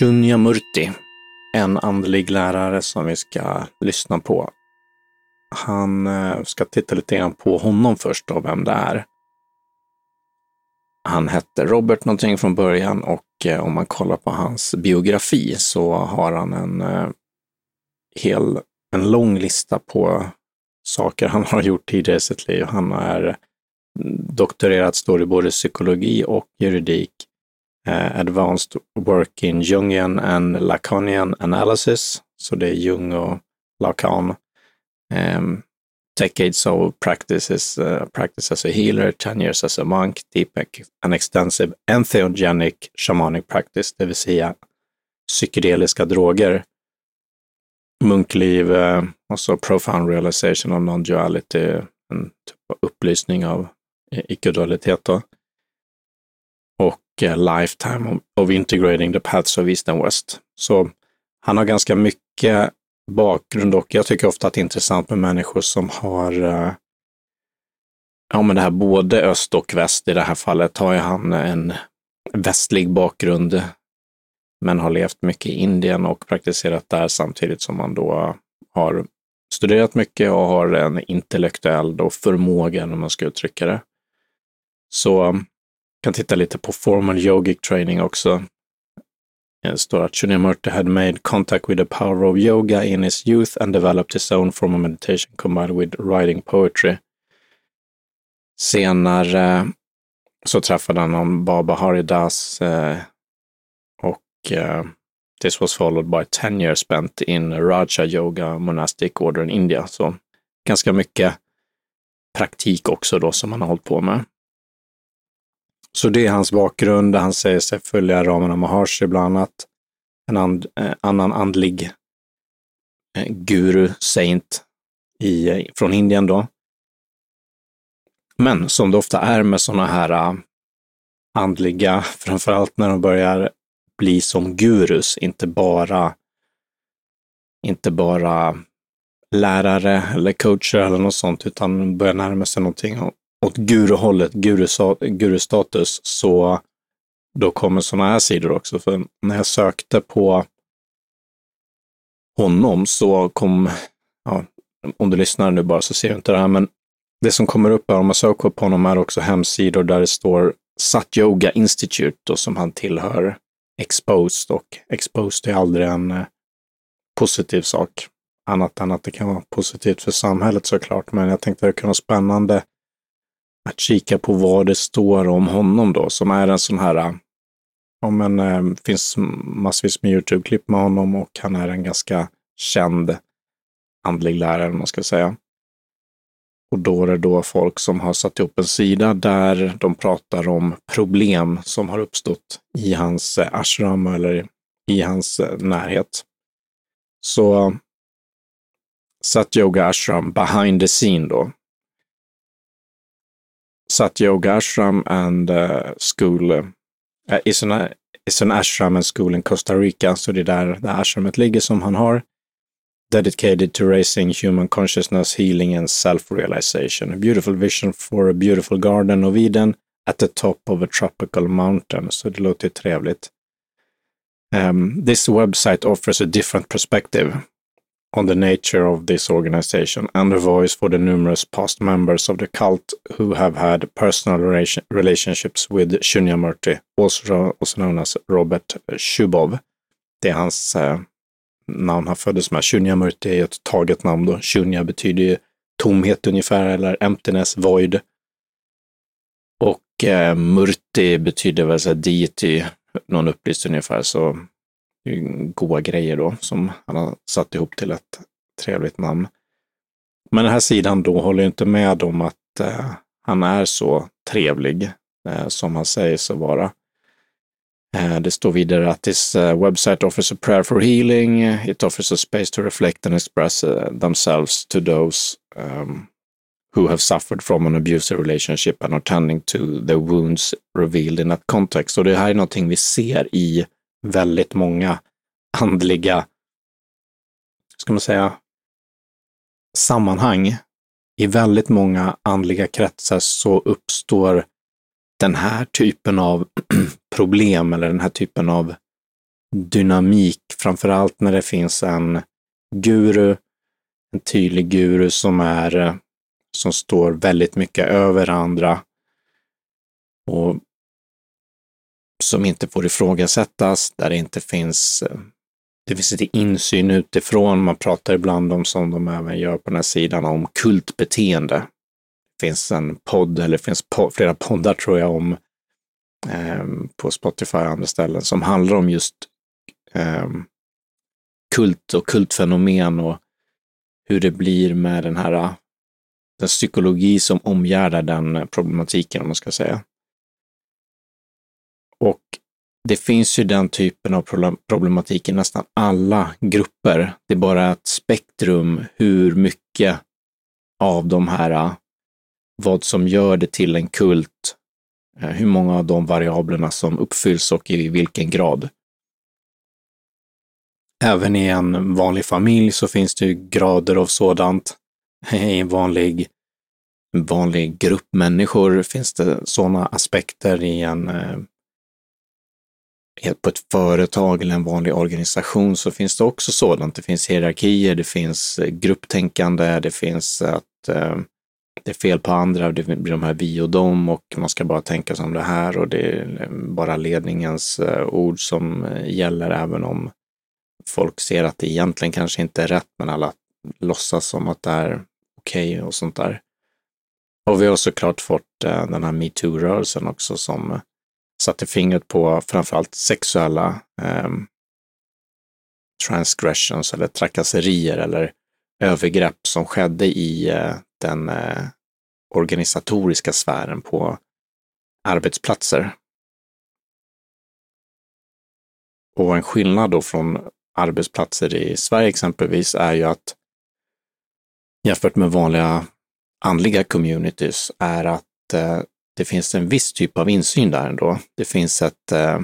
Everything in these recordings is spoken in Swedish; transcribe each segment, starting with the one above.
Shunyamurti, en andlig lärare som vi ska lyssna på. Han eh, ska titta lite grann på honom först och vem det är. Han hette Robert någonting från början och eh, om man kollar på hans biografi så har han en eh, hel, en lång lista på saker han har gjort tidigare i sitt liv. Han är doktorerat, står i både psykologi och juridik eh, advanced work in Jungian and Lacanian analysis. Så det är Jung och Lacan. Um, decades of practices, uh, practice as a healer, 10 years as a monk, deep and extensive entheogenic shamanic practice, det vill säga psykedeliska droger, munkliv, uh, och så profound realization of non-duality, en typ av upplysning av icke-dualitet. Lifetime of Integrating the Paths of East and West. Så han har ganska mycket bakgrund och jag tycker ofta att det är intressant med människor som har eh, ja, men det här både öst och väst. I det här fallet har ju han en västlig bakgrund, men har levt mycket i Indien och praktiserat där samtidigt som han då har studerat mycket och har en intellektuell då förmåga, om man ska uttrycka det. Så kan titta lite på formal yogic training också. Det står att Shunyamurti had made contact with the power of yoga in his youth and developed his own form of meditation combined with writing poetry. Senare eh, så träffade han någon Baba Haridas eh, och eh, this was followed by 10 years spent in Raja Yoga Monastic Order in India. Så ganska mycket praktik också då som han har hållit på med. Så det är hans bakgrund. Han säger sig följa Ramana Maharshi bland annat. En and, eh, annan andlig eh, guru, saint, i, eh, från Indien då. Men som det ofta är med sådana här uh, andliga, framförallt när de börjar bli som gurus, inte bara, inte bara lärare eller coacher eller något sånt, utan börjar närma sig någonting åt guruhållet, gurustatus, så då kommer sådana här sidor också. För när jag sökte på honom så kom, ja, om du lyssnar nu bara så ser du inte det här, men det som kommer upp här om man söker på honom är också hemsidor där det står Sat Yoga Institute då, som han tillhör Exposed och Exposed är aldrig en eh, positiv sak. Annat än att det kan vara positivt för samhället såklart, men jag tänkte det kunde vara spännande att kika på vad det står om honom då, som är en sån här, ja men eh, finns massvis med YouTube-klipp med honom och han är en ganska känd andlig lärare, man ska säga. Och då är det då folk som har satt ihop en sida där de pratar om problem som har uppstått i hans eh, ashram eller i hans eh, närhet. Så eh, Satyoga Ashram behind the scene då. Satyoga Ashram and uh, School uh, is, an, is an ashram and school in Costa Rica. Så det är där det ashramet ligger som han har. Dedicated to raising human consciousness, healing and self-realization. A beautiful vision for a beautiful garden of Eden at the top of a tropical mountain. Så det låter trevligt. Um, this website offers a different perspective on the nature of this organization and a voice for the numerous past members of the cult who have had personal relation relationships with Shunyamurti, also, also known as Robert Shubov. Det är hans eh, namn han föddes med. Shunyamurti är ett taget namn då. Shunya betyder ju tomhet ungefär, eller emptiness, void. Och eh, Murti betyder väl så här deity, någon upplyst ungefär, så goa grejer då som han har satt ihop till ett trevligt namn. Men den här sidan då håller inte med om att eh, han är så trevlig eh, som han säger sig vara. Eh, det står vidare att this eh, website offers a prayer for healing. It offers a space to reflect and express eh, themselves to those um, who have suffered from an abusive relationship and are tending to the wounds revealed in that context. Och det här är någonting vi ser i väldigt många andliga, ska man säga, sammanhang. I väldigt många andliga kretsar så uppstår den här typen av problem eller den här typen av dynamik, framför allt när det finns en guru, en tydlig guru som är eh, som står väldigt mycket över andra och som inte får ifrågasättas, där det inte finns eh, det finns inte insyn utifrån. Man pratar ibland om, som de även gör på den här sidan, om kultbeteende. Det finns en podd, eller det finns po flera poddar tror jag, om eh, på Spotify och andra ställen som handlar om just eh, kult och kultfenomen och hur det blir med den här eh, den psykologi som omgärdar den problematiken, om man ska säga. Och det finns ju den typen av problematik i nästan alla grupper. Det är bara ett spektrum hur mycket av de här, äh, vad som gör det till en kult, äh, hur många av de variablerna som uppfylls och i vilken grad. Även i en vanlig familj så finns det grader av sådant. I en vanlig, vanlig grupp människor finns det sådana aspekter i en eh, på ett företag eller en vanlig organisation så finns det också sådant. Det finns hierarkier, det finns eh, grupptänkande, det finns att eh, det är fel på andra, det blir de här vi och dem och man ska bara tänka som det här och det är eh, bara ledningens eh, ord som eh, gäller även om folk ser att det egentligen kanske inte är rätt, men alla låtsas som att det är okej okay och sånt där. Och vi har såklart fått eh, den här metoo-rörelsen också som satte fingret på framförallt sexuella eh, transgressions eller trakasserier eller övergrepp som skedde i eh, den eh, organisatoriska sfären på arbetsplatser. Och en skillnad då från arbetsplatser i Sverige exempelvis är ju att jämfört med vanliga andliga communities är att eh, det finns en viss typ av insyn där ändå. Det finns ett, eh,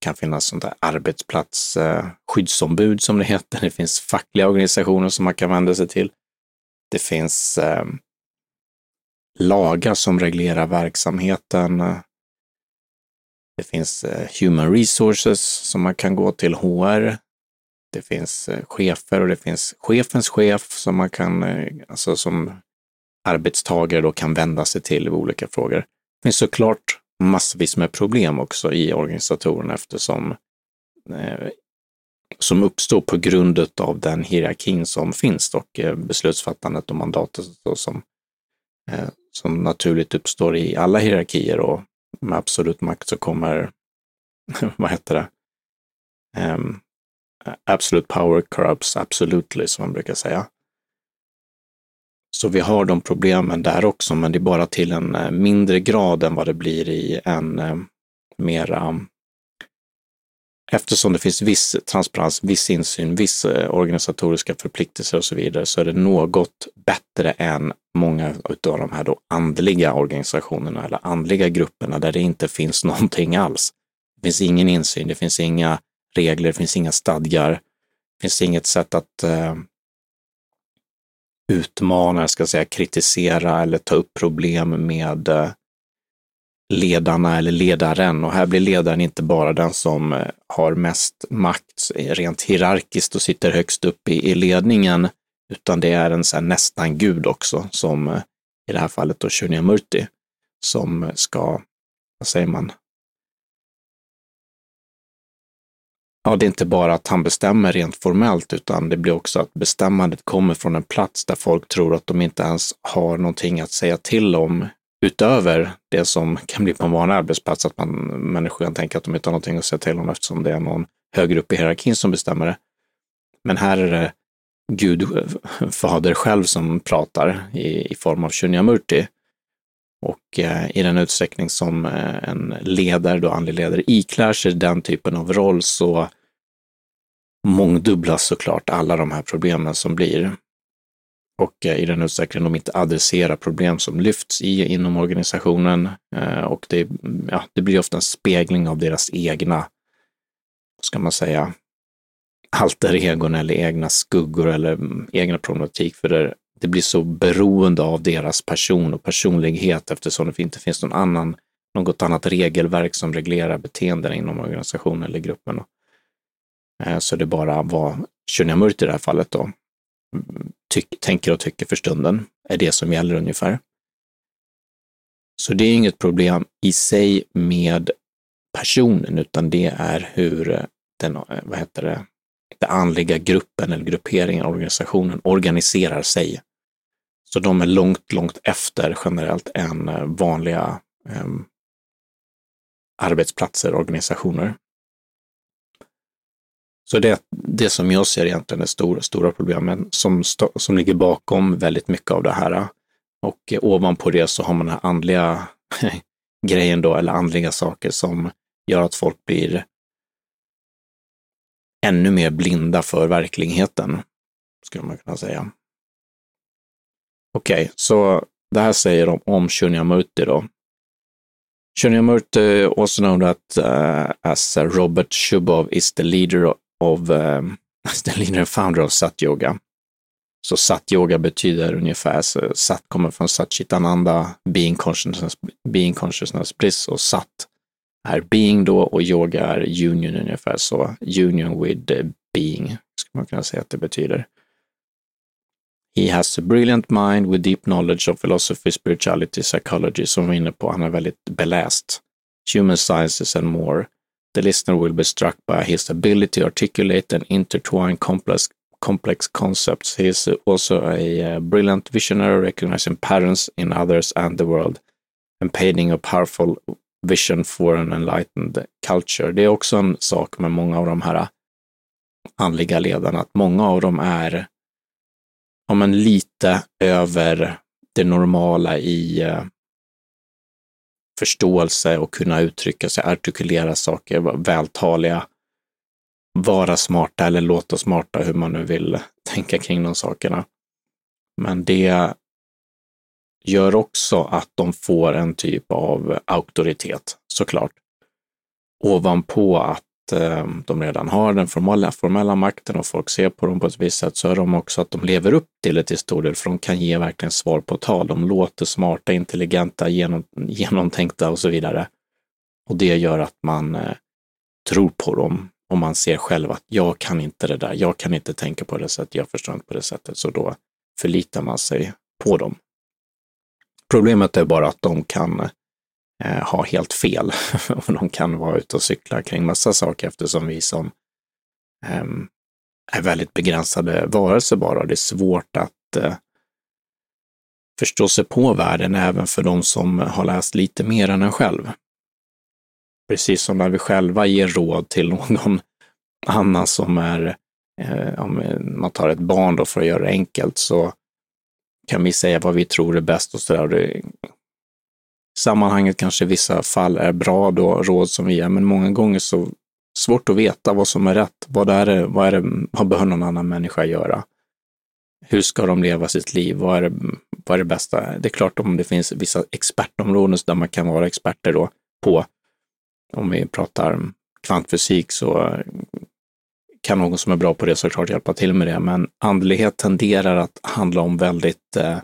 kan finnas sånt där arbetsplatsskyddsombud eh, som det heter. Det finns fackliga organisationer som man kan vända sig till. Det finns eh, lagar som reglerar verksamheten. Det finns human resources som man kan gå till, HR. Det finns chefer och det finns chefens chef som man kan, alltså som arbetstagare då kan vända sig till i olika frågor. Det finns såklart massvis med problem också i organisatorerna eftersom eh, som uppstår på grund av den hierarkin som finns och eh, beslutsfattandet och mandatet och som, eh, som naturligt uppstår i alla hierarkier och med absolut makt så kommer, vad heter det, ehm, um, absolute power corrupts absolutely, som man brukar säga. Så vi har de problemen där också, men det är bara till en eh, mindre grad än vad det blir i en eh, mera Eftersom det finns viss transparens, viss insyn, vissa eh, organisatoriska förpliktelser och så vidare, så är det något bättre än många av de här då andliga organisationerna eller andliga grupperna där det inte finns någonting alls. Det finns ingen insyn, det finns inga regler, det finns inga stadgar, det finns inget sätt att utmana, ska säga, kritisera eller ta upp problem med eh, ledarna eller ledaren. Och här blir ledaren inte bara den som eh, har mest makt rent hierarkiskt och sitter högst upp i, i ledningen, utan det är en så här, nästan gud också, som eh, i det här fallet då Shunyamurti, som ska, vad säger man, ja, det är inte bara att han bestämmer rent formellt, utan det blir också att bestämmandet kommer från en plats där folk tror att de inte ens har någonting att säga till om utöver det som kan bli på en vanlig arbetsplats, att man, människor kan tänka att de inte har någonting att säga till om eftersom det är någon högre upp i hierarkin som bestämmer det. Men här är det Gud, fader själv som pratar i, i form av Shunyamurti. Och eh, i den utsträckning som eh, en ledare, då andlig ledare, iklär sig den typen av roll så mångdubblas såklart alla de här problemen som blir. Och eh, i den utsträckning de inte adresserar problem som lyfts i, inom organisationen. Eh, och det, ja, det blir ofta en spegling av deras egna, ska man säga, alter egon eller egna skuggor eller mm, egna problematik. För det, det blir så beroende av deras person och personlighet eftersom det inte finns någon annan, något annat regelverk som reglerar beteenden inom organisationen eller gruppen. Eh, så det bara var Shunyamurti i det här fallet då, mm, tyck, tänker och tycker för stunden, är det som gäller ungefär. Så det är inget problem i sig med personen, utan det är hur eh, den, eh, vad heter det, den andliga gruppen eller grupperingen, organisationen organiserar sig. Så de är långt, långt efter generellt än eh, vanliga eh, arbetsplatser, organisationer. Så det, det som jag ser egentligen är stor, stora problemen som, som ligger bakom väldigt mycket av det här. Och eh, ovanpå det så har man den här andliga grejen då, eller andliga saker som gör att folk blir ännu mer blinda för verkligheten, skulle man kunna säga. Okej, okay, så det här säger de om Shunyamurti då. Shunyamurti, also known that, uh, as uh, Robert Shubov, is the leader of, um, the leader and founder of Sat Yoga. Så Sat Yoga betyder ungefär, så Sat kommer från Satchitananda, being consciousness, being consciousness bliss och Sat är being då och yoga är union ungefär så. Union with uh, being, skulle man kunna säga att det betyder. He has a brilliant mind with deep knowledge of philosophy, spirituality, psychology, som vi är inne på. Han är väldigt beläst. Human sciences and more. The listener will be struck by his ability to articulate and intertwine complex, complex concepts. He is also a uh, brilliant visionary, recognizing patterns in others and the world, and painting a powerful vision for an enlightened culture. Det är också en sak med många av de här andliga ledarna, att många av dem är ja, men lite över det normala i eh, förståelse och kunna uttrycka sig, artikulera saker, vara vältaliga, vara smarta eller låta smarta, hur man nu vill tänka kring de sakerna. Men det gör också att de får en typ av auktoritet, såklart. Ovanpå att Eh, de redan har den formella, formella makten och folk ser på dem på ett visst sätt, så är de också att de lever upp till det till stor del, för de kan ge verkligen svar på tal. De låter smarta, intelligenta, genom, genomtänkta och så vidare. Och det gör att man eh, tror på dem och man ser själv att jag kan inte det där, jag kan inte tänka på det sättet, jag förstår inte på det sättet, så då förlitar man sig på dem. Problemet är bara att de kan eh, eh, ha helt fel. och de kan vara ute och cykla kring massa saker eftersom vi som eh, är väldigt begränsade varelser bara. Det är svårt att eh, förstå sig på världen även för de som har läst lite mer än en själv. Precis som när vi själva ger råd till någon annan som är, eh, om man tar ett barn då för att göra det enkelt, så kan vi säga vad vi tror är bäst och sådär sammanhanget kanske i vissa fall är bra då, råd som vi ger, men många gånger så svårt att veta vad som är rätt. Vad är det, vad, är det, vad bör någon annan människa göra? Hur ska de leva sitt liv? Vad är, det, vad är det bästa? Det är klart om det finns vissa expertområden där man kan vara experter då på, om vi pratar kvantfysik så kan någon som är bra på det såklart hjälpa till med det, men andlighet tenderar att handla om väldigt eh,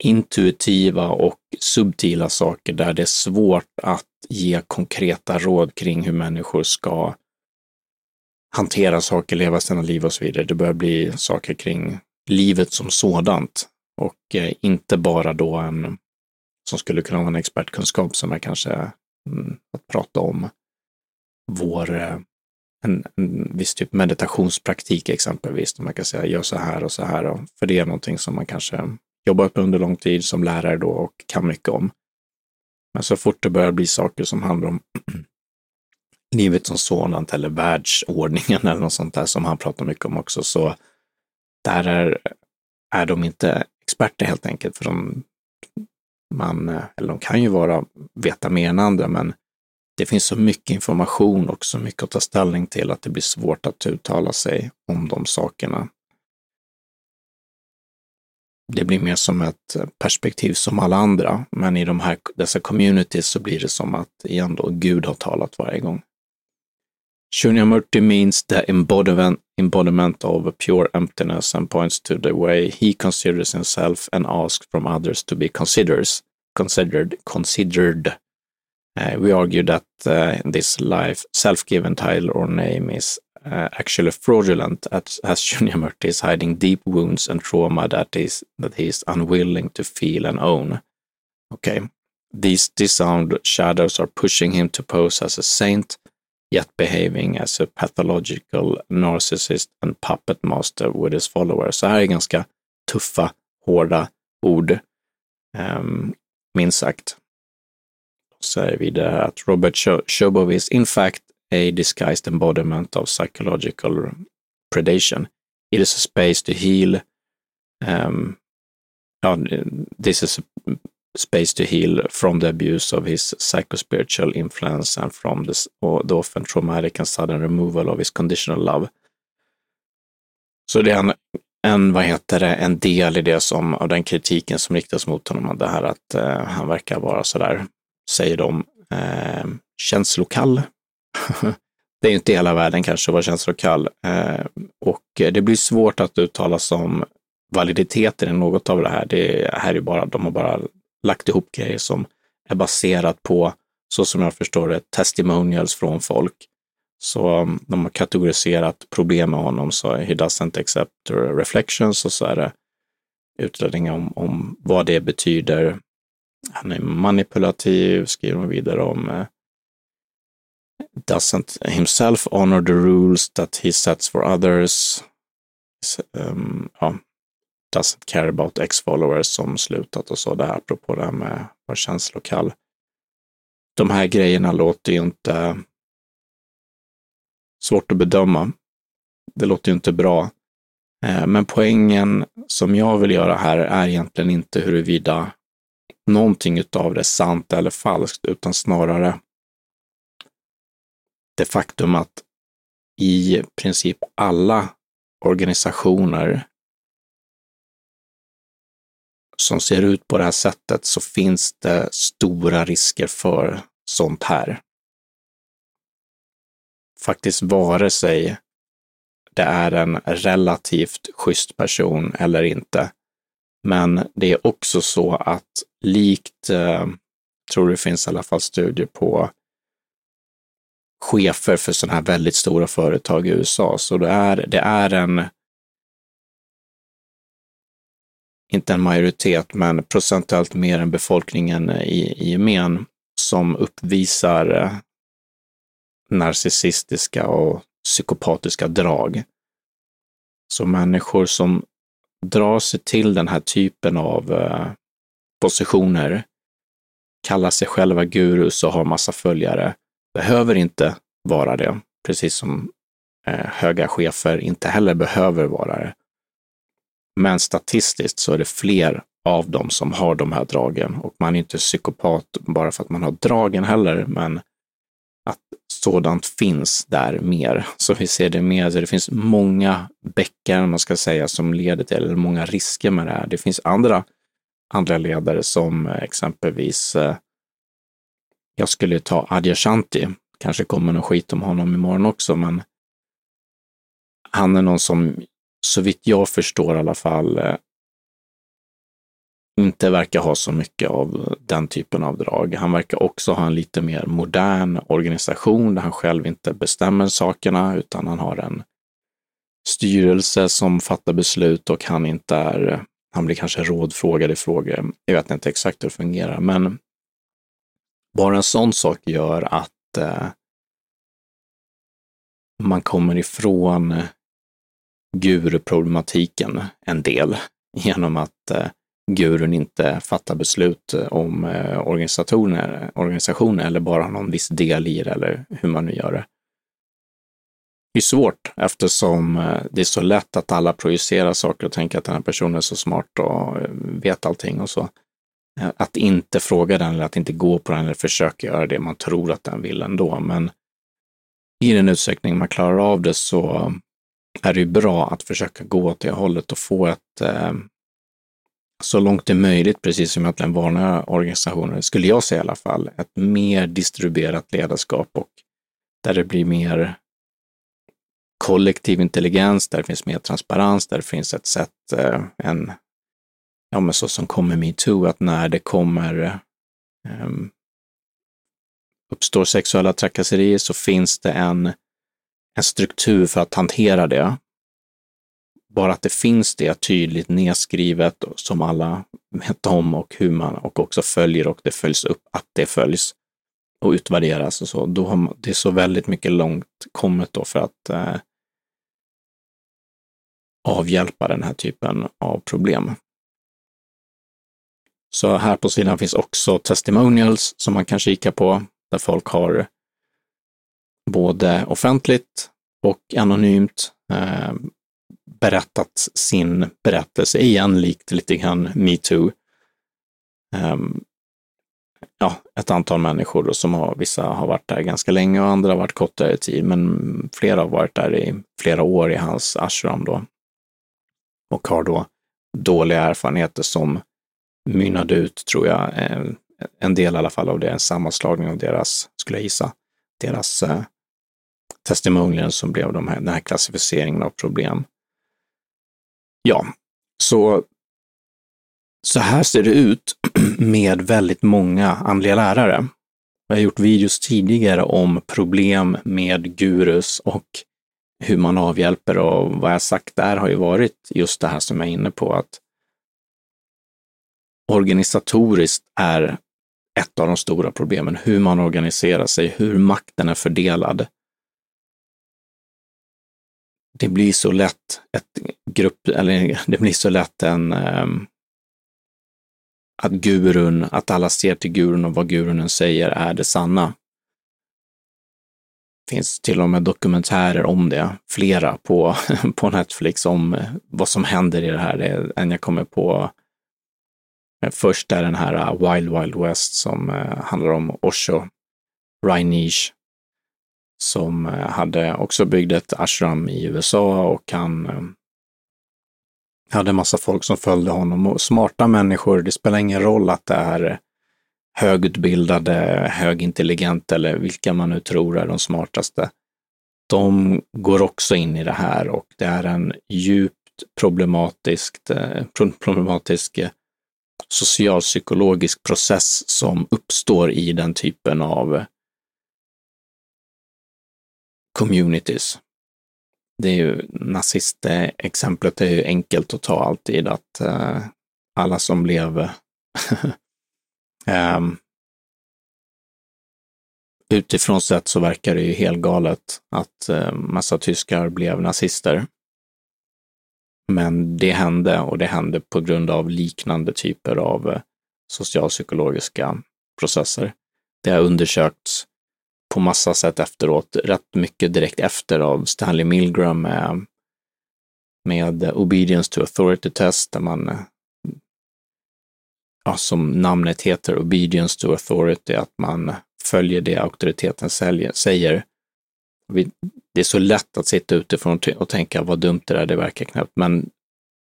intuitiva och subtila saker där det är svårt att ge konkreta råd kring hur människor ska hantera saker, leva sina liv och så vidare. Det börjar bli saker kring livet som sådant och eh, inte bara då en som skulle kunna vara en expertkunskap som är kanske mm, att prata om vår eh, en, en viss typ meditationspraktik exempelvis, där man kan säga gör så här och så här. För det är någonting som man kanske jobbat under lång tid som lärare då och kan mycket om. Men så fort det börjar bli saker som handlar om livet som sådant eller världsordningen eller något sånt där som han pratar mycket om också, så där är, är de inte experter helt enkelt. För de, man, eh, eller de kan ju vara, veta mer än andra, men det finns så mycket information och så mycket att ta ställning till att det blir svårt att uttala sig om de sakerna det blir mer som ett perspektiv som alla andra, men i de här, dessa communities så blir det som att igen då Gud har talat varje gång. Shunyamurti means the embodiment, embodiment of pure emptiness and points to the way he considers himself and asks from others to be considers, considered. considered. Uh, we argue that uh, this life, self-given title or name is uh, actually fraudulent as, as Murty is hiding deep wounds and trauma that is that he is unwilling to feel and own. Okay, these disarmed shadows are pushing him to pose as a saint, yet behaving as a pathological narcissist and puppet master with his followers. Så här är ganska tuffa, hårda ord, um, minst sagt. Säger vidare att Robert Shobov is in fact a disguised embodiment of psychological predation. It is a space to heal. Um, this is a space to heal from the abuse of his psychospiritual influence and from the, the often traumatic and sudden removal of his conditional love. Så det är en, en, vad heter det, en del i det som, av den kritiken som riktas mot honom, det här att eh, han verkar vara sådär, säger de, eh, känslokall det är ju inte hela världen kanske att vara känslokall. Eh, och det blir svårt att uttala sig om validiteten i något av det här. Det här är bara, de har bara lagt ihop grejer som är baserat på, så som jag förstår det, testimonials från folk. Så mm, de har kategoriserat problem med honom, så he doesn't accept reflections och så är det utredningar om, om vad det betyder. Han är manipulativ, skriver de vidare om. Eh, Doesn't himself honor the rules that he sets for others. Um, ja, doesn't care about ex-followers som slutat och så, det här apropå det här med att vara känslokall. De här grejerna låter ju inte svårt att bedöma. Det låter ju inte bra. Eh, men poängen som jag vill göra här är egentligen inte huruvida någonting av det är sant eller falskt, utan snarare det faktum att i princip alla organisationer som ser ut på det här sättet så finns det stora risker för sånt här. Faktiskt vare sig det är en relativt schysst person eller inte. Men det är också så att likt, eh, tror det finns i alla fall studier på chefer för sådana här väldigt stora företag i USA. Så det är, det är en inte en majoritet, men procentuellt mer än befolkningen i, i gemen som uppvisar eh, narcissistiska och psykopatiska drag. Så människor som drar sig till den här typen av eh, positioner, kallar sig själva gurus och har massa följare, behöver inte vara det, precis som eh, höga chefer inte heller behöver vara det. Men statistiskt så är det fler av dem som har de här dragen och man är inte psykopat bara för att man har dragen heller, men att sådant finns där mer. Så vi ser det mer, det finns många bäckar, man ska säga, som leder till, eller många risker med det här. Det finns andra, andra ledare som eh, exempelvis, eh, jag skulle ta Adyashanti, kanske kommer någon skit om honom imorgon också, men han är någon som så vitt jag förstår i alla fall, eh, inte verkar ha så mycket av den typen av drag. Han verkar också ha en lite mer modern organisation där han själv inte bestämmer sakerna, utan han har en styrelse som fattar beslut och han inte är, han blir kanske rådfrågad i frågor. Jag vet inte exakt hur det fungerar, men bara en sån sak gör att eh, man kommer ifrån guruproblematiken en del genom att eh, gurun inte fattar beslut om eh, organisationer, organisationer eller bara har någon viss del i det eller hur man nu gör det. Det är svårt eftersom eh, det är så lätt att alla projicerar saker och tänker att den här personen är så smart och eh, vet allting och så. Eh, att inte fråga den eller att inte gå på den eller försöka göra det man tror att den vill ändå. Men i den utsträckning man klarar av det så är det ju bra att försöka gå åt det hållet och få ett eh, så långt det är möjligt, precis som egentligen vanliga organisationer, skulle jag säga i alla fall, ett mer distribuerat ledarskap och där det blir mer kollektiv intelligens, där det finns mer transparens, där det finns ett sätt, eh, en, ja men så som kommer metoo, att när det kommer um, uppstår sexuella trakasserier så finns det en en struktur för att hantera det. Bara att det finns det tydligt nedskrivet som alla vet om och hur man och också följer och det följs upp att det följs och utvärderas och så. Då har man, det är så väldigt mycket långt kommet då för att eh, avhjälpa den här typen av problem. Så här på sidan finns också testimonials som man kan kika på, där folk har både offentligt och anonymt eh, berättat sin berättelse igen, likt lite grann metoo. Eh, ja, ett antal människor som har, vissa har varit där ganska länge och andra har varit kortare tid, men flera har varit där i flera år i hans ashram då. Och har då dåliga erfarenheter som mynnade ut, tror jag, eh, en del i alla fall av det, en sammanslagning av deras, skulle jag gissa, deras eh, testimonier som blev de här, den här klassificeringen av problem. Ja, så så här ser det ut med väldigt många andliga lärare. Jag har gjort videos tidigare om problem med gurus och hur man avhjälper och vad jag sagt där har ju varit just det här som jag är inne på att organisatoriskt är ett av de stora problemen, hur man organiserar sig, hur makten är fördelad. Det blir så lätt ett grupp, eller det blir så lätt en, um, att gurun, att alla ser till gurun och vad gurun säger är det sanna. Det finns till och med dokumentärer om det, flera på, på Netflix om vad som händer i det här. Det är en jag kommer på Eh, först är den här eh, Wild Wild West som eh, handlar om Osho Rainish som hade också byggt ett ashram i USA och han hade en massa folk som följde honom och smarta människor. Det spelar ingen roll att det är högutbildade, högintelligenta eller vilka man nu tror är de smartaste. De går också in i det här och det är en djupt problematisk, problematisk eh, socialpsykologisk process som uppstår i den typen av communities det är ju nazistexemplet är ju enkelt att ta alltid, att uh, alla som blev um, utifrån sett så verkar det ju helt galet att uh, massa tyskar blev nazister. Men det hände och det hände på grund av liknande typer av eh, socialpsykologiska processer. Det har undersökts på massa sätt efteråt, rätt mycket direkt efter av Stanley Milgram med, med Obedience to Authority Test, där man, eh, ja, som namnet heter, Obedience to Authority, att man följer det auktoriteten säger. Det är så lätt att sitta utifrån och tänka vad dumt det är, det verkar knappt, men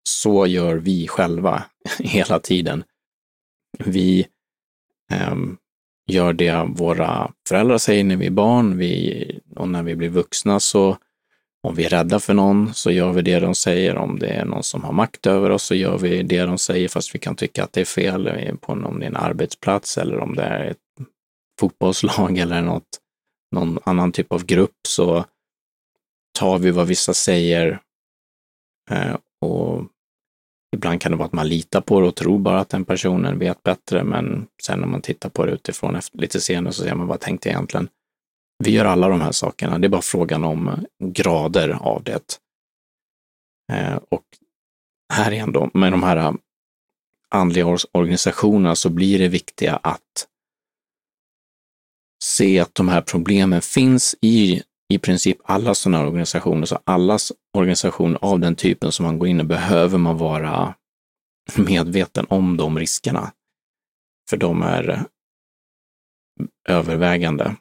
så gör vi själva hela tiden. Vi eh, gör det våra föräldrar säger när vi är barn vi, och när vi blir vuxna så om vi är rädda för någon så gör vi det de säger. Om det är någon som har makt över oss så gör vi det de säger fast vi kan tycka att det är fel eh, på om det är en arbetsplats eller om det är ett fotbollslag eller något, någon annan typ av grupp så tar vi vad vissa säger eh, och Ibland kan det vara att man litar på det och tror bara att den personen vet bättre, men sen när man tittar på det utifrån efter, lite senare så ser man vad tänkte egentligen. Vi gör alla de här sakerna. Det är bara frågan om grader av det. Eh, och här igen då, med de här andliga organisationerna så blir det viktiga att se att de här problemen finns i i princip alla sådana här organisationer, så allas organisationer av den typen som man går in i behöver man vara medveten om de riskerna. För de är övervägande.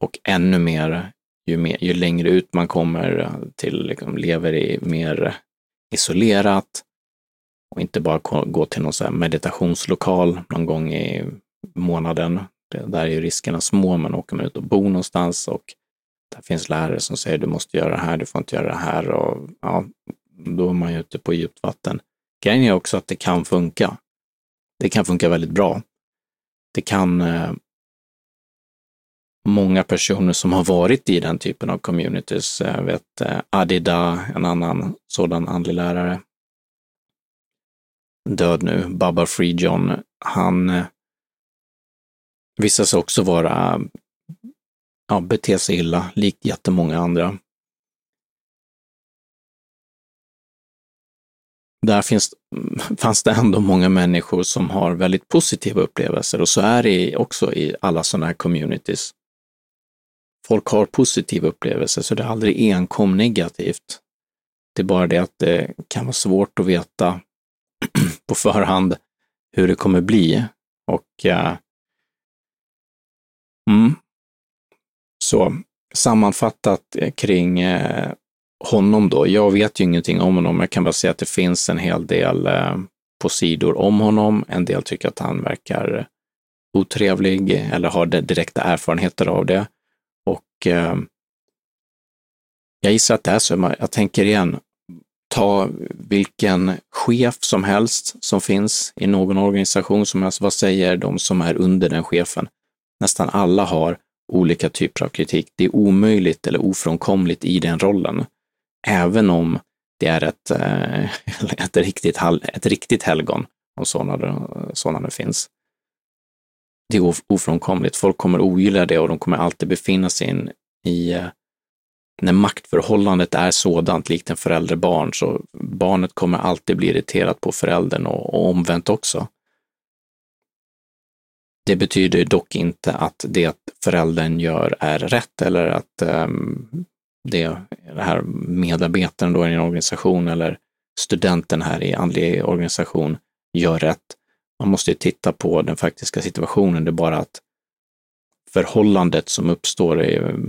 Och ännu mer ju, mer, ju längre ut man kommer till, liksom, lever i mer isolerat och inte bara gå till någon meditationslokal någon gång i månaden. Där är ju riskerna små, men åker man ut och bor någonstans och det finns lärare som säger du måste göra det här, du får inte göra det här och ja, då är man ju ute på djupt vatten. Grejen är också att det kan funka. Det kan funka väldigt bra. Det kan, eh, många personer som har varit i den typen av communities. Jag vet eh, Adida, en annan sådan andlig lärare, död nu, Baba Free John, han eh, visade sig också vara, ja, bete sig illa, likt jättemånga andra. Där finns, fanns det ändå många människor som har väldigt positiva upplevelser och så är det också i alla sådana här communities. Folk har positiva upplevelser, så det är aldrig enkom negativt. Det är bara det att det kan vara svårt att veta på förhand hur det kommer bli. Och uh, mm, så sammanfattat eh, kring eh, honom då. Jag vet ju ingenting om honom. Jag kan bara säga att det finns en hel del eh, på sidor om honom. En del tycker att han verkar otrevlig eller har direkta erfarenheter av det. Och jag gissar att det är så. Jag tänker igen, ta vilken chef som helst som finns i någon organisation som helst. Vad säger de som är under den chefen? Nästan alla har olika typer av kritik. Det är omöjligt eller ofrånkomligt i den rollen. Även om det är ett, eh, ett, riktigt, ett riktigt helgon, om sådana, sådana finns. Det är ofrånkomligt. Folk kommer ogilla det och de kommer alltid befinna sig in i eh, när maktförhållandet är sådant, likt en förälder-barn, så barnet kommer alltid bli irriterat på föräldern och, och omvänt också. Det betyder dock inte att det föräldern gör är rätt eller att um, det, det här medarbetaren då i en organisation eller studenten här i andlig organisation gör rätt. Man måste ju titta på den faktiska situationen. Det är bara att förhållandet som uppstår är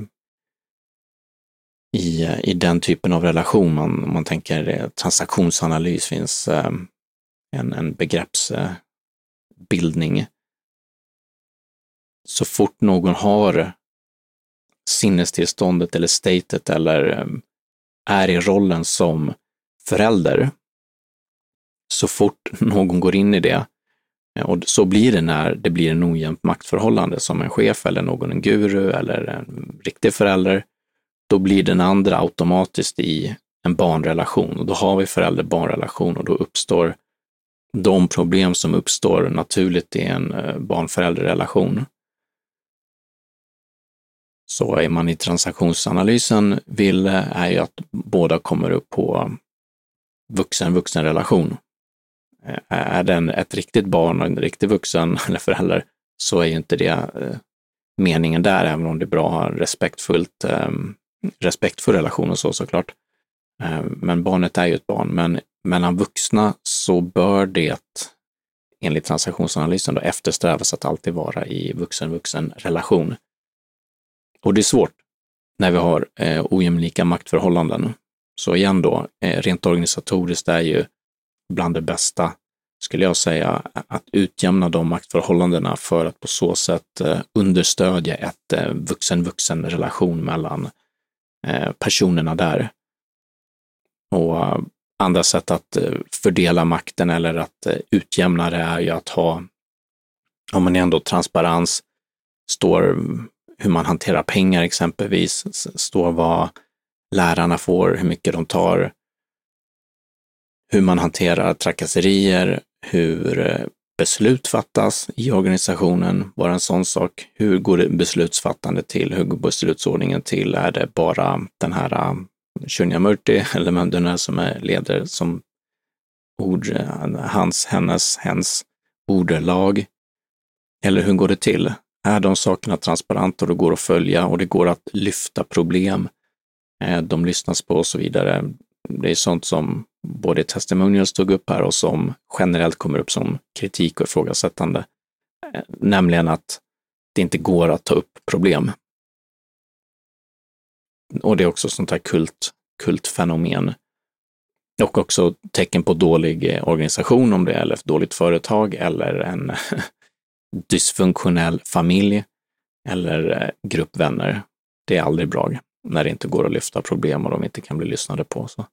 i, i den typen av relation. Man, man tänker eh, transaktionsanalys finns eh, en, en begreppsbildning. Så fort någon har sinnestillståndet eller statet eller ehm, är i rollen som förälder, så fort någon går in i det, eh, och så blir det när det blir en ojämnt maktförhållande som en chef eller någon en guru eller en riktig förälder, då blir den andra automatiskt i en barnrelation och då har vi förälder-barnrelation och då uppstår de problem som uppstår naturligt i en eh, barn-förälder-relation. Så är man i transaktionsanalysen vill är ju att båda kommer upp på vuxen-vuxen-relation. Eh, är den ett riktigt barn och en riktig vuxen eller förälder så är ju inte det eh, meningen där, även om det är bra att ha respektfullt ehm, respektfull relation och så såklart. Eh, men barnet är ju ett barn, men mellan vuxna så bör det enligt transaktionsanalysen då eftersträvas att alltid vara i vuxen-vuxen relation. Och det är svårt när vi har eh, ojämlika maktförhållanden. Så igen då, eh, rent organisatoriskt är ju bland det bästa, skulle jag säga, att utjämna de maktförhållandena för att på så sätt eh, understödja ett eh, vuxen-vuxen relation mellan Eh, personerna där. Och eh, andra sätt att eh, fördela makten eller att eh, utjämna det är ju att ha, om man ändå transparens, står hur man hanterar pengar exempelvis, står vad lärarna får, hur mycket de tar, hur man hanterar trakasserier, hur eh, beslut fattas i organisationen, bara en sån sak. Hur går beslutsfattandet till? Hur går beslutsordningen till? Är det bara den här eh, Shunyamurti, eller den här som är leder som ord, eh, hans, hennes, hens ordelag? Eller hur går det till? Är de sakerna transparenta och det går att följa och det går att lyfta problem? Eh, de lyssnas på och så vidare. Det är sånt som både testimonials tog upp här och som generellt kommer upp som kritik och ifrågasättande. Eh, nämligen att det inte går att ta upp problem. Och det är också sånt här kult, kultfenomen. Och också tecken på dålig eh, organisation om det är eller ett dåligt företag eller en dysfunktionell familj eller eh, grupp vänner. Det är aldrig bra när det inte går att lyfta problem och de inte kan bli lyssnade på. Så.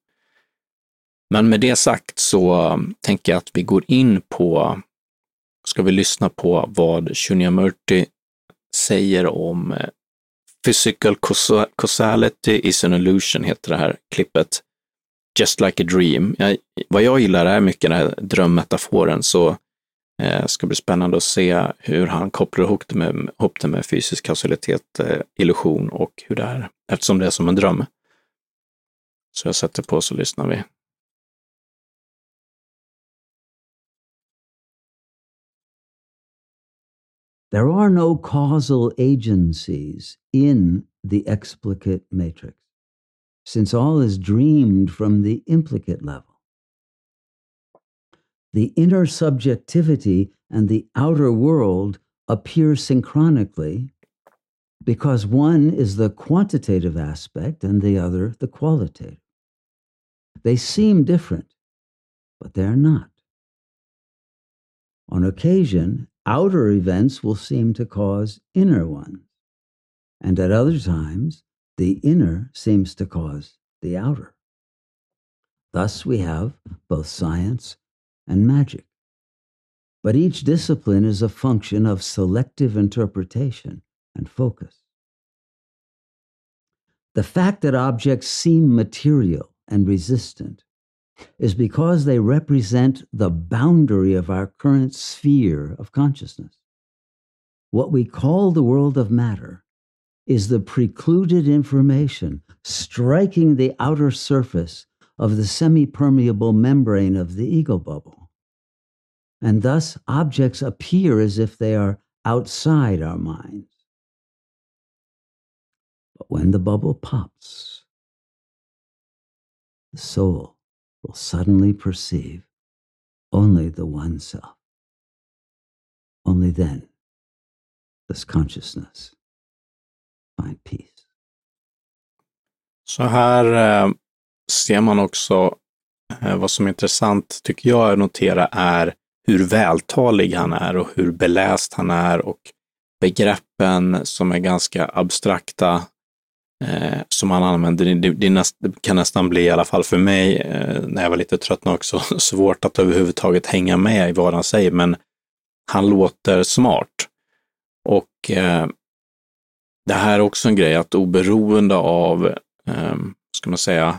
Men med det sagt så eh, tänker jag att vi går in på, ska vi lyssna på vad Shunyamurti säger om eh, Physical causality is an illusion heter det här klippet. Just like a dream. Jag, vad jag gillar är mycket den här drömmetaforen, så eh, ska bli spännande att se hur han kopplar ihop det med, ihop det med fysisk kausalitet, eh, illusion och hur det är, eftersom det är som en dröm. Så jag sätter på så lyssnar vi. There are no causal agencies in the explicate matrix, since all is dreamed from the implicate level. The inner subjectivity and the outer world appear synchronically because one is the quantitative aspect and the other the qualitative. They seem different, but they're not. On occasion, outer events will seem to cause inner ones, and at other times, the inner seems to cause the outer. Thus, we have both science and magic. But each discipline is a function of selective interpretation and focus. The fact that objects seem material and resistant is because they represent the boundary of our current sphere of consciousness. What we call the world of matter is the precluded information striking the outer surface of the semi permeable membrane of the ego bubble. And thus, objects appear as if they are outside our minds. But when the bubble pops, the soul will suddenly perceive only the one self. Only then does consciousness find peace. Så här eh, ser man också eh, vad som är intressant, tycker jag, att notera är hur vältalig han är och hur beläst han är och begreppen som är ganska abstrakta eh, som han använder. Det, det, näst, det, kan nästan bli, i alla fall för mig, eh, när jag var lite trött också, svårt att överhuvudtaget hänga med i vad han säger, men han låter smart. Och eh, det här är också en grej att oberoende av, eh, ska man säga,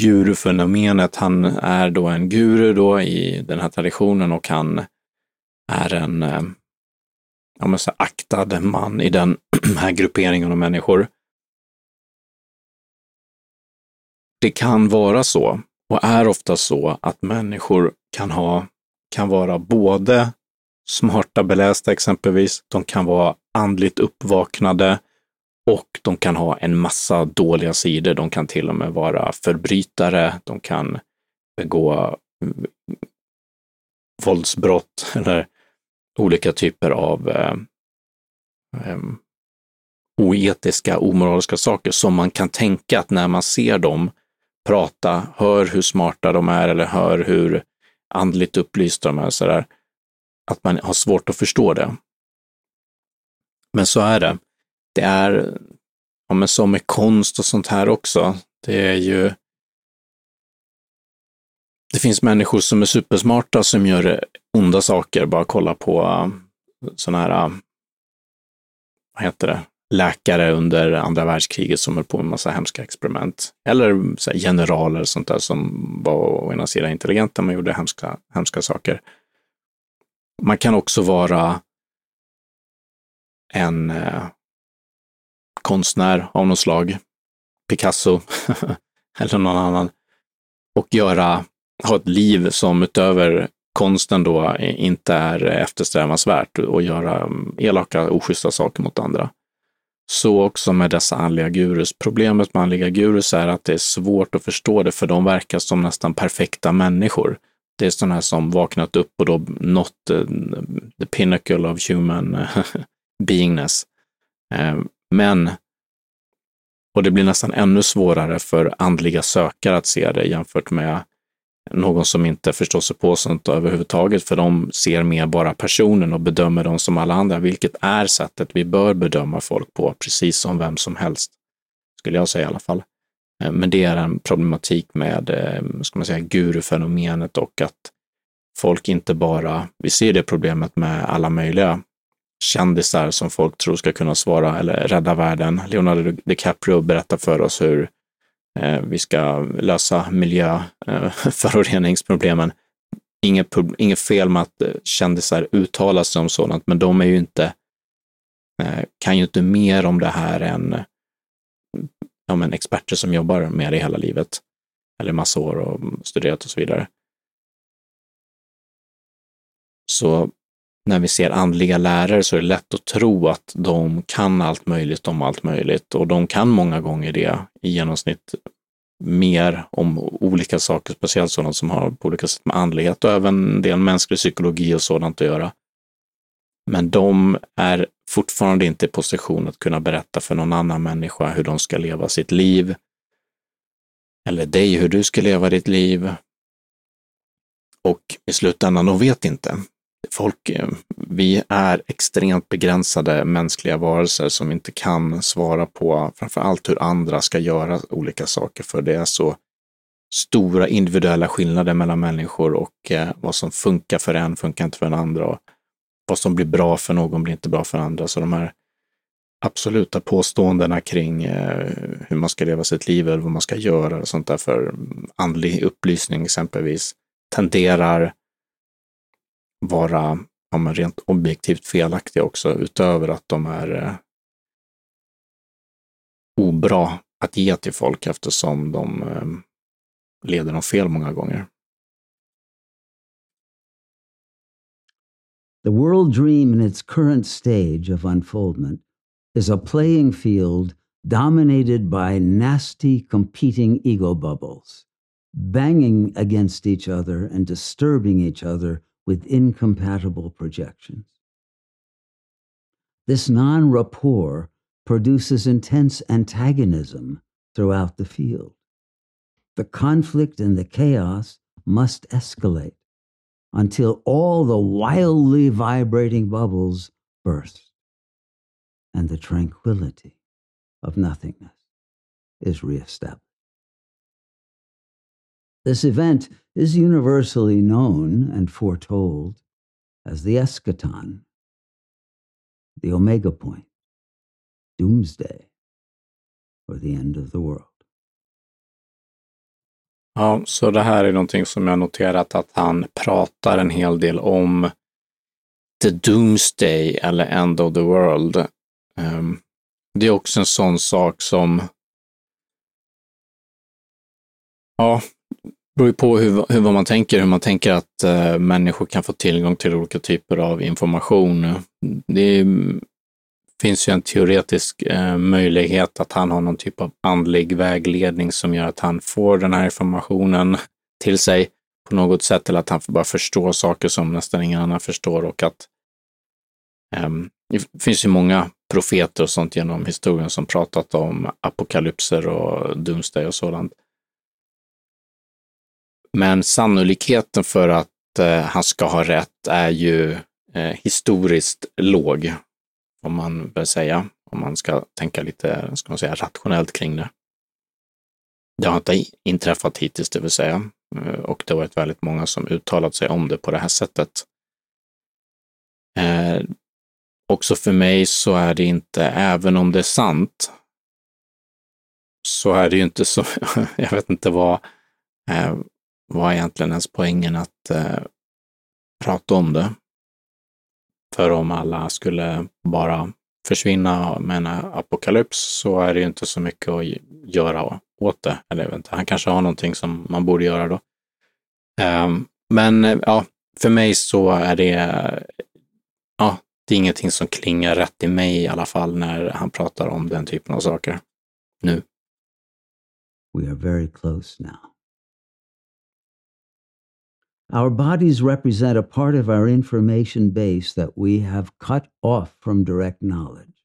gurufenomenet, han är då en guru då i den här traditionen och han är en eh, ja, men så aktad man i den här grupperingen av människor. Det kan vara så, och är ofta så, att människor kan, ha, kan vara både smarta, belästa exempelvis, de kan vara andligt uppvaknade och de kan ha en massa dåliga sidor. De kan till och med vara förbrytare, de kan begå våldsbrott eller olika typer av eh, eh, oetiska, omoraliska saker som man kan tänka att när man ser dem prata, hör hur smarta de är eller hör hur andligt upplysta de är, så där, att man har svårt att förstå det. Men så är det. Det är, ja, men som med konst och sånt här också, det är ju det finns människor som är supersmarta som gör onda saker. Bara kolla på eh, sådana här, eh, vad heter det, läkare under andra världskriget som höll på med massa hemska experiment. Eller så här, generaler och sånt där som var å ena sidan intelligenta men gjorde hemska, hemska saker. Man kan också vara en eh, konstnär av något slag, Picasso eller någon annan, och göra ha ett liv som utöver konsten då inte är eftersträvansvärt och göra mm, elaka, oschyssta saker mot andra. Så också med dessa andliga gurus. Problemet med andliga gurus är att det är svårt att förstå det, för de verkar som nästan perfekta människor. Det är sådana här som vaknat upp och då nått eh, the pinnacle of human beingness. Ehm, men, och det blir nästan ännu svårare för andliga sökare att se det jämfört med någon som inte förstår sig på sånt överhuvudtaget, för de ser mer bara personen och bedömer dem som alla andra, vilket är sättet vi bör bedöma folk på, precis som vem som helst, skulle jag säga i alla fall. Eh, men det är en problematik med, eh, ska man säga, gurufenomenet och att folk inte bara, vi ser det problemet med alla möjliga kändisar som folk tror ska kunna svara eller rädda världen. Leonardo DiCaprio berättar för oss hur eh, vi ska lösa miljöföroreningsproblemen. Eh, inget, inget fel med att eh, kändisar uttalar sig om sådant, men de är ju inte, eh, kan ju inte mer om det här än ja, men experter som jobbar med det hela livet, eller massa år och studerat och så vidare. Så när vi ser andliga lärare så är det lätt att tro att de kan allt möjligt om allt möjligt och de kan många gånger det i genomsnitt mer om olika saker, speciellt sådant som har på olika sätt med andlighet och även en del mänsklig psykologi och sådant att göra. Men de är fortfarande inte i position att kunna berätta för någon annan människa hur de ska leva sitt liv. Eller dig hur du ska leva ditt liv. Och i slutändan, de vet inte folk, eh, vi är extremt begränsade mänskliga varelser som inte kan svara på framför allt hur andra ska göra olika saker, för det är så stora individuella skillnader mellan människor och eh, vad som funkar för en funkar inte för den andra. Och vad som blir bra för någon blir inte bra för andra. Så de här absoluta påståendena kring eh, hur man ska leva sitt liv eller vad man ska göra och sånt där för andlig upplysning exempelvis tenderar vara ja, men rent objektivt felaktiga också, utöver att de är eh, obra att ge till folk eftersom de eh, leder dem fel många gånger. The world dream in its current stage of unfoldment is a playing field dominated by nasty competing ego bubbles, banging against each other and disturbing each other with incompatible projections. This non rapport produces intense antagonism throughout the field. The conflict and the chaos must escalate until all the wildly vibrating bubbles burst and the tranquility of nothingness is reestablished. This event is universally known and foretold as the eschaton, the omega point, doomsday, or the end of the world. Ja, så det här är någonting som jag noterat att han pratar en hel del om the doomsday eller end of the world. Um, det är också en sån sak som Ja, beror ju på hur, hur vad man tänker, hur man tänker att eh, människor kan få tillgång till olika typer av information. Det är, finns ju en teoretisk eh, möjlighet att han har någon typ av andlig vägledning som gör att han får den här informationen till sig på något sätt eller att han får bara förstå saker som nästan ingen annan förstår och att eh, det finns ju många profeter och sånt genom historien som pratat om apokalypser och doomsday och sådant. Men sannolikheten för att eh, han ska ha rätt är ju eh, historiskt låg, om man bör säga, om man ska tänka lite ska man säga, rationellt kring det. Det har inte inträffat hittills, det vill säga, eh, och det har varit väldigt många som uttalat sig om det på det här sättet. Eh, också för mig så är det inte, även om det är sant, så är det ju inte så, jag vet inte vad, eh, var egentligen ens poängen att eh, prata om det? För om alla skulle bara försvinna med en apokalyps så är det ju inte så mycket att göra åt det. Eller jag vet inte, han kanske har någonting som man borde göra då. Um, men eh, ja, för mig så är det, ja, det är ingenting som klingar rätt i mig i alla fall när han pratar om den typen av saker nu. We are very close now. Our bodies represent a part of our information base that we have cut off from direct knowledge,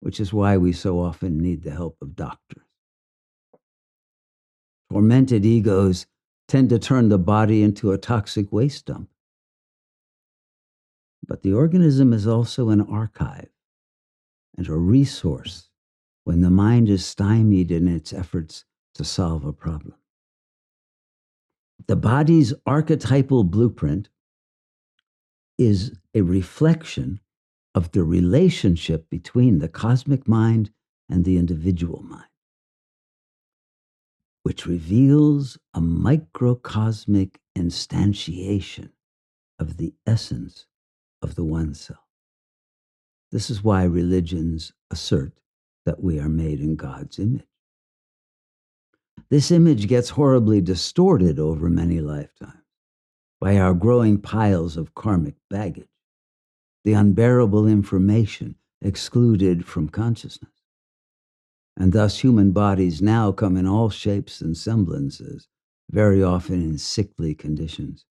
which is why we so often need the help of doctors. Tormented egos tend to turn the body into a toxic waste dump. But the organism is also an archive and a resource when the mind is stymied in its efforts to solve a problem. The body's archetypal blueprint is a reflection of the relationship between the cosmic mind and the individual mind, which reveals a microcosmic instantiation of the essence of the one self. This is why religions assert that we are made in God's image. This image gets horribly distorted over many lifetimes by our growing piles of karmic baggage, the unbearable information excluded from consciousness. And thus, human bodies now come in all shapes and semblances, very often in sickly conditions,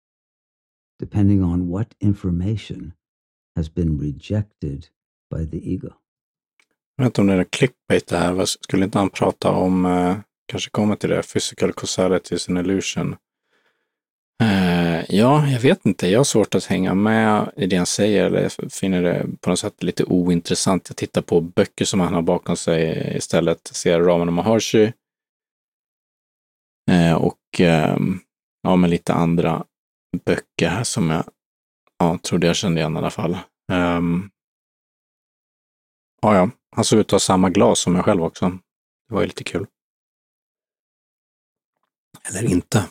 depending on what information has been rejected by the ego. Jag vet inte om det är clickbait det här. Skulle inte han prata om, eh, kanske kommer till det, physical causality is an illusion. Eh, ja, jag vet inte. Jag har svårt att hänga med i det han säger, eller jag finner det på något sätt lite ointressant. Jag tittar på böcker som han har bakom sig istället. Ser Ramana Maharshi. Eh, och eh, ja, med lite andra böcker här som jag ja, trodde jag kände igen i alla fall. Um, ja, ja, han såg ut att ha samma glas som jag själv också. Det var ju lite kul. Eller inte.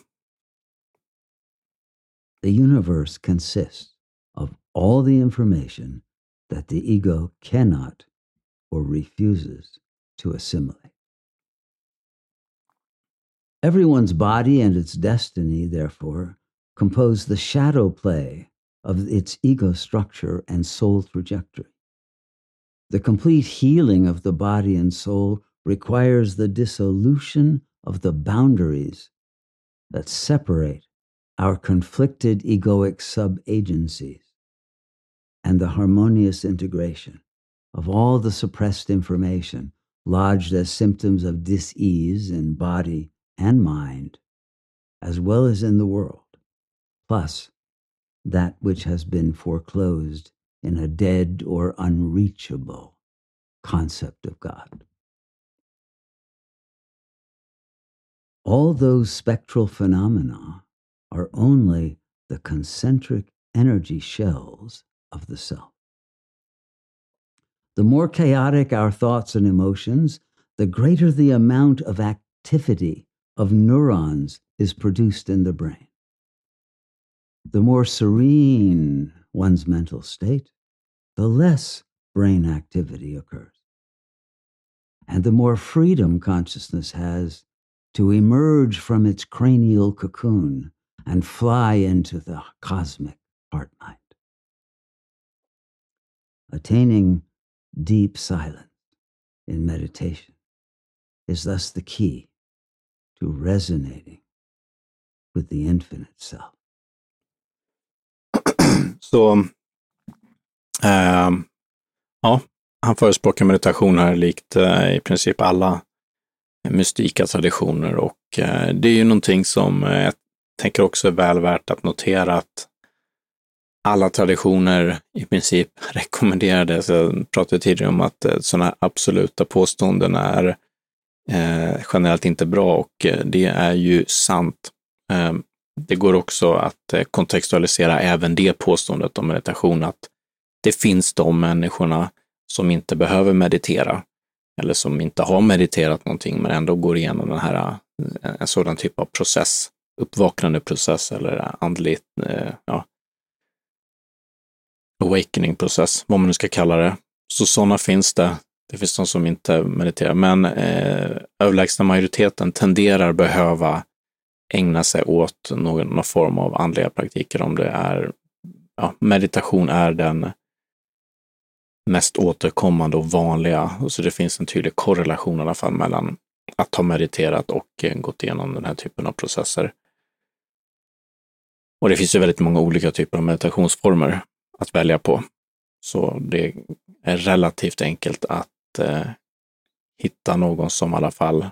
The universe consists of all the information that the ego cannot or refuses to assimilate. Everyone's body and its destiny, therefore, compose the shadow play of its ego structure and soul trajectory. The complete healing of the body and soul requires the dissolution of the boundaries that separate our conflicted egoic sub agencies and the harmonious integration of all the suppressed information lodged as symptoms of dis-ease in body and mind, as well as in the world, plus that which has been foreclosed in a dead or unreachable concept of God. All those spectral phenomena are only the concentric energy shells of the self. The more chaotic our thoughts and emotions, the greater the amount of activity of neurons is produced in the brain. The more serene one's mental state, the less brain activity occurs. And the more freedom consciousness has to emerge from its cranial cocoon and fly into the cosmic heart mind. Attaining deep silence in meditation is thus the key to resonating with the infinite self. Så, äh, ja, han förespråkar meditation här likt äh, i princip alla mystika traditioner och eh, det är ju någonting som eh, jag tänker också är väl värt att notera att alla traditioner i princip rekommenderades. Så jag pratade tidigare om att eh, sådana absoluta påståenden är eh, generellt inte bra och det är ju sant. Eh, det går också att kontextualisera även det påståendet om meditation, att det finns de människorna som inte behöver meditera eller som inte har mediterat någonting men ändå går igenom den här, eh, en sådan typ av process, uppvaknande process eller eh, andligt, eh, ja, awakening process, vad man nu ska kalla det. Så sådana finns det. Det finns de som inte mediterar, men eh, överlägsna majoriteten tenderar behöva ägna sig åt någon, någon form av andliga praktiker. Om det är ja, meditation är den mest återkommande och vanliga. Så det finns en tydlig korrelation i alla fall mellan att ha mediterat och eh, gått igenom den här typen av processer. Och det finns ju väldigt många olika typer av meditationsformer att välja på. Så det är relativt enkelt att eh, hitta någon som i alla fall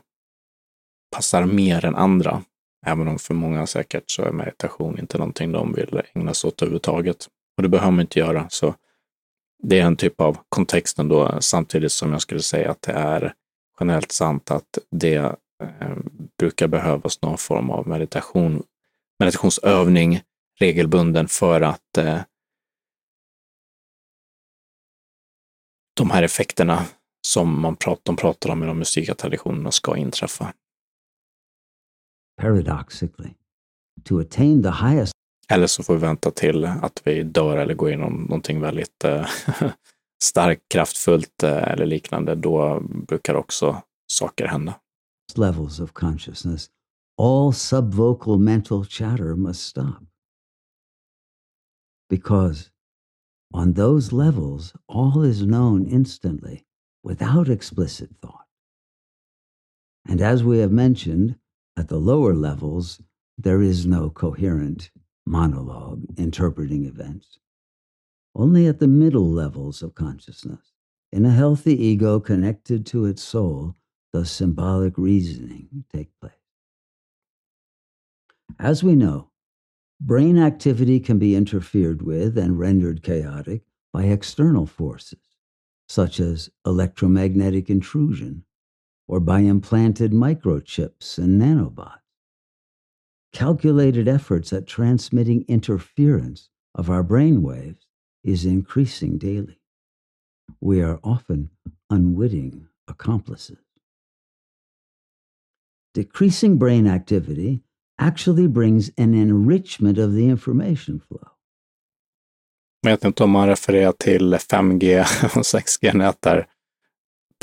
passar mer än andra. Även om för många säkert så är meditation inte någonting de vill ägna sig åt överhuvudtaget. Och det behöver man inte göra. Så det är en typ av kontext ändå, samtidigt som jag skulle säga att det är generellt sant att det eh, brukar behövas någon form av meditation, meditationsövning regelbunden för att eh, de här effekterna som man pratar, de pratar om i de musika traditionerna ska inträffa. Paradoxically, to attain the highest eller så får vi vänta till att vi dör eller går igenom någonting väldigt eh, starkt, kraftfullt eh, eller liknande. Då brukar också saker hända. levels of consciousness, all subvocal mental chatter must stop. Because on those levels, all is known instantly without explicit thought. And as we have mentioned, at the lower levels, there is no coherent monologue interpreting events. Only at the middle levels of consciousness, in a healthy ego connected to its soul, does symbolic reasoning take place. As we know, brain activity can be interfered with and rendered chaotic by external forces, such as electromagnetic intrusion or by implanted microchips and nanobots. Calculated efforts at transmitting interference of our brain waves is increasing daily. We are often unwitting accomplices. Decreasing brain activity actually brings an enrichment of the information flow. Jag vet inte om man refererar till 5G och 6G-nät där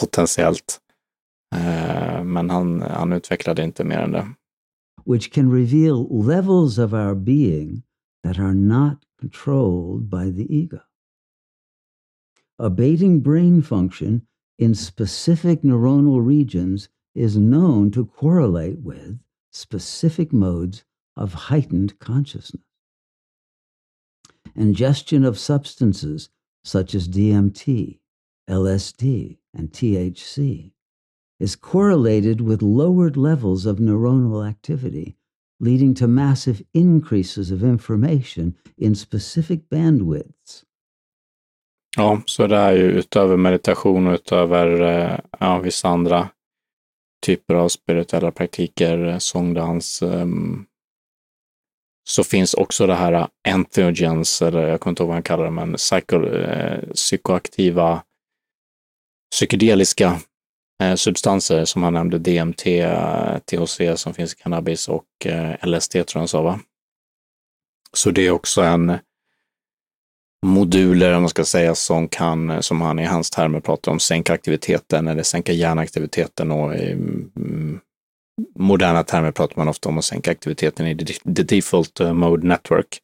potentiellt. Eh, men han, han utvecklade inte mer än det. Which can reveal levels of our being that are not controlled by the ego. Abating brain function in specific neuronal regions is known to correlate with specific modes of heightened consciousness. Ingestion of substances such as DMT, LSD, and THC is correlated with lowered levels of neuronal activity, leading to massive increases of information in specific bandwidths. Ja, så det är ju utöver meditation och utöver eh, ja, vissa andra typer av spirituella praktiker, eh, sångdans, um, så finns också det här entheogens, eller jag kommer inte ihåg vad han kallar det, men psyko, eh, psykoaktiva, psykedeliska eh, Eh, substanser som han nämnde, DMT, eh, THC som finns i cannabis och eh, LSD tror jag han sa va? Så det är också en moduler, om man ska säga, som kan, som han i hans termer pratar om, sänka aktiviteten eller sänka hjärnaktiviteten och i moderna termer pratar man ofta om att sänka aktiviteten i the default mode network.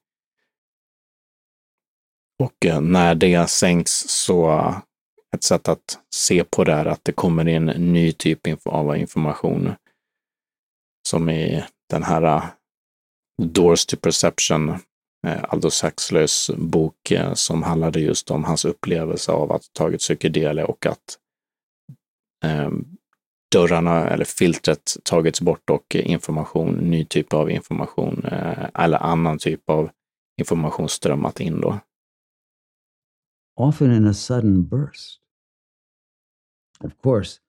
Och när det sänks så ett sätt att se på det är att det kommer in en ny typ av information. Som i den här äh, Doors to Perception, äh, Aldous Huxleys bok äh, som handlade just om hans upplevelse av att tagit psykedelia och att eh, dörrarna eller filtret tagits bort och information, ny typ av information eller annan typ av information strömmat in då. often in a sudden burst. Of course,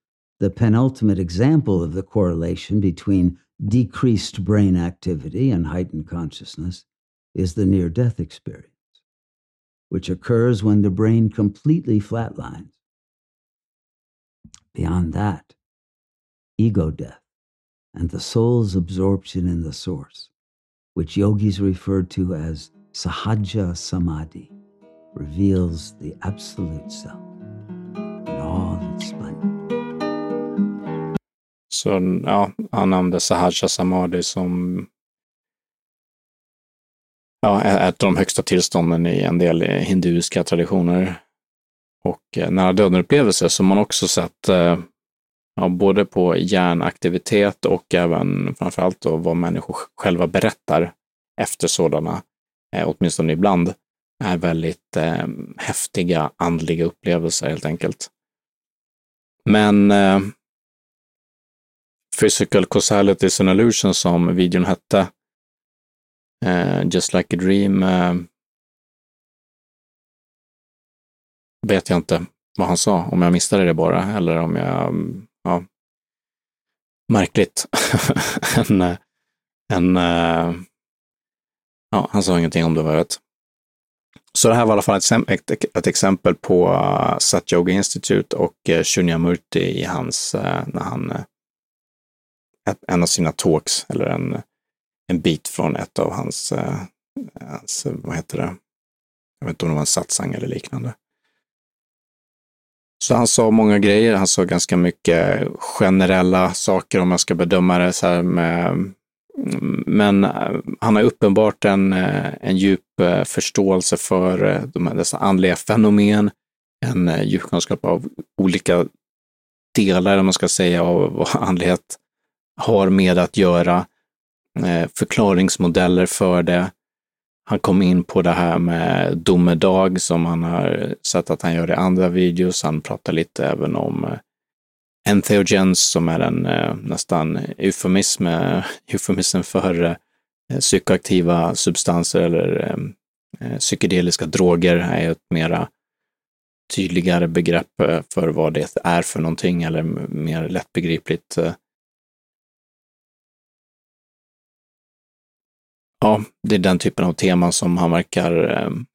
the penultimate example of the correlation between decreased brain activity and heightened consciousness is the near death experience, which occurs when the brain completely flatlines. Beyond that, ego death and the soul's absorption in the source, which yogis refer to as sahaja samadhi reveals the absolute self in all. Så ja, han nämnde Sahaja Samadhi som ja, ett av de högsta tillstånden i en del hinduiska traditioner. Och eh, nära döden-upplevelser som man också sett eh, ja, både på hjärnaktivitet och även framförallt då vad människor själva berättar efter sådana, eh, åtminstone ibland, är väldigt eh, häftiga andliga upplevelser helt enkelt. Men eh, Physical Causalities and Illusions som videon hette, eh, Just Like a Dream, eh, vet jag inte vad han sa, om jag missade det bara, eller om jag, ja, märkligt. en, eh, en, eh, ja, han sa ingenting om det vad jag vet. Så det här var i alla fall ett, ett, ett exempel på eh, uh, Sat Yoga Institute och uh, Shunyamurti i hans, uh, när han, uh, ett, en av sina talks, eller en, en bit från ett av hans, uh, hans, vad heter det, jag vet inte om det var en satsang eller liknande. Så han sa många grejer. Han sa ganska mycket generella saker om man ska bedöma det så här med men eh, han har uppenbart en, eh, en djup eh, förståelse för de här, dessa andliga fenomen, en djup kunskap av olika delar, om man ska säga, av vad andlighet har med att göra, förklaringsmodeller för det. Han kom in på det här med domedag som han har sett att han gör i andra videos. Han pratar lite även om entheogens som är en eh, nästan eufemism, eh, eufemism för eh, psykoaktiva substanser eller ehm, eh, psykedeliska droger är ett mera tydligare begrepp eh, för vad det är för någonting eller mer lättbegripligt. Eh. Ja, det är den typen av teman som han verkar ehm,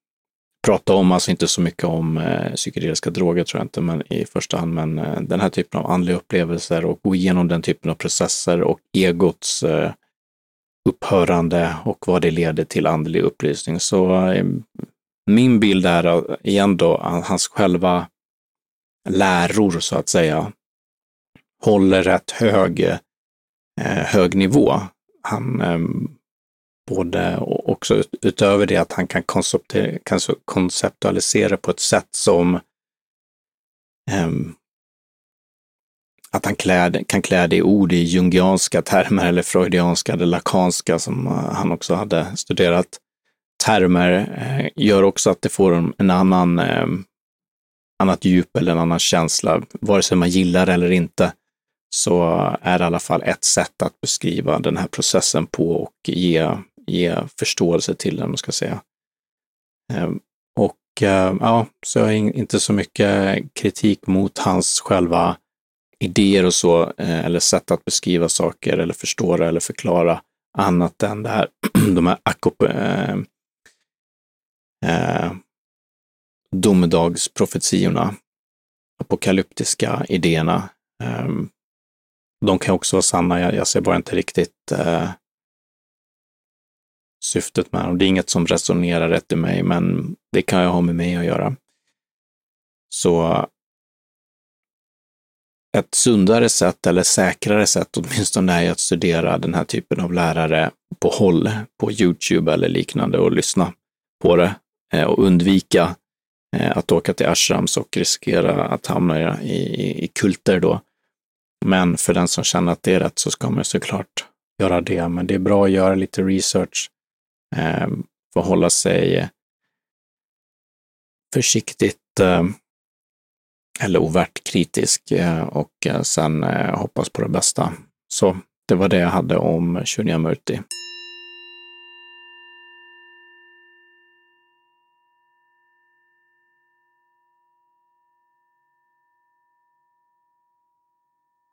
prata om, alltså inte så mycket om eh, psykedeliska droger tror jag inte, men i första hand, men eh, den här typen av andliga upplevelser och gå igenom den typen av processer och egots eh, upphörande och vad det leder till andlig upplysning. Så eh, min bild är eh, igen då hans själva läror så att säga håller rätt hög, eh, hög nivå. Han eh, både och också utöver det att han kan, konceptualisera på ett sätt som um, att han klär, kan klä det i ord i jungianska termer eller freudianska eller lakanska som eh, han också hade studerat. Termer, eh, gör också att det får en, en annan eh, annat djup eller en annan känsla, vare sig man gillar det eller inte. Så är det i alla fall ett sätt att beskriva den här processen på och ge ge förståelse till den, man ska säga. Ehm, och ehm, ja, så jag har inte så mycket kritik mot hans själva idéer och så, eh, eller sätt att beskriva saker eller förstå det eller förklara annat än det här, de här akop, eh, eh, domedagsprofetiorna, apokalyptiska idéerna. Eh, de kan också vara sanna, jag, jag ser bara inte riktigt eh, syftet med dem. Det är inget som resonerar rätt i mig, men det kan jag ha med mig att göra. Så ett sundare sätt eller säkrare sätt åtminstone är att studera den här typen av lärare på håll, på Youtube eller liknande och lyssna på det eh, och undvika eh, att åka till ashrams och riskera att hamna i, i, i kulter då. Men för den som känner att det är rätt så ska man såklart göra det. Men det är bra att göra lite research eh, förhålla sig eh, försiktigt eh, eller ovärt kritisk eh, och eh, sen eh, hoppas på det bästa. Så det var det jag hade om Shunyamurti.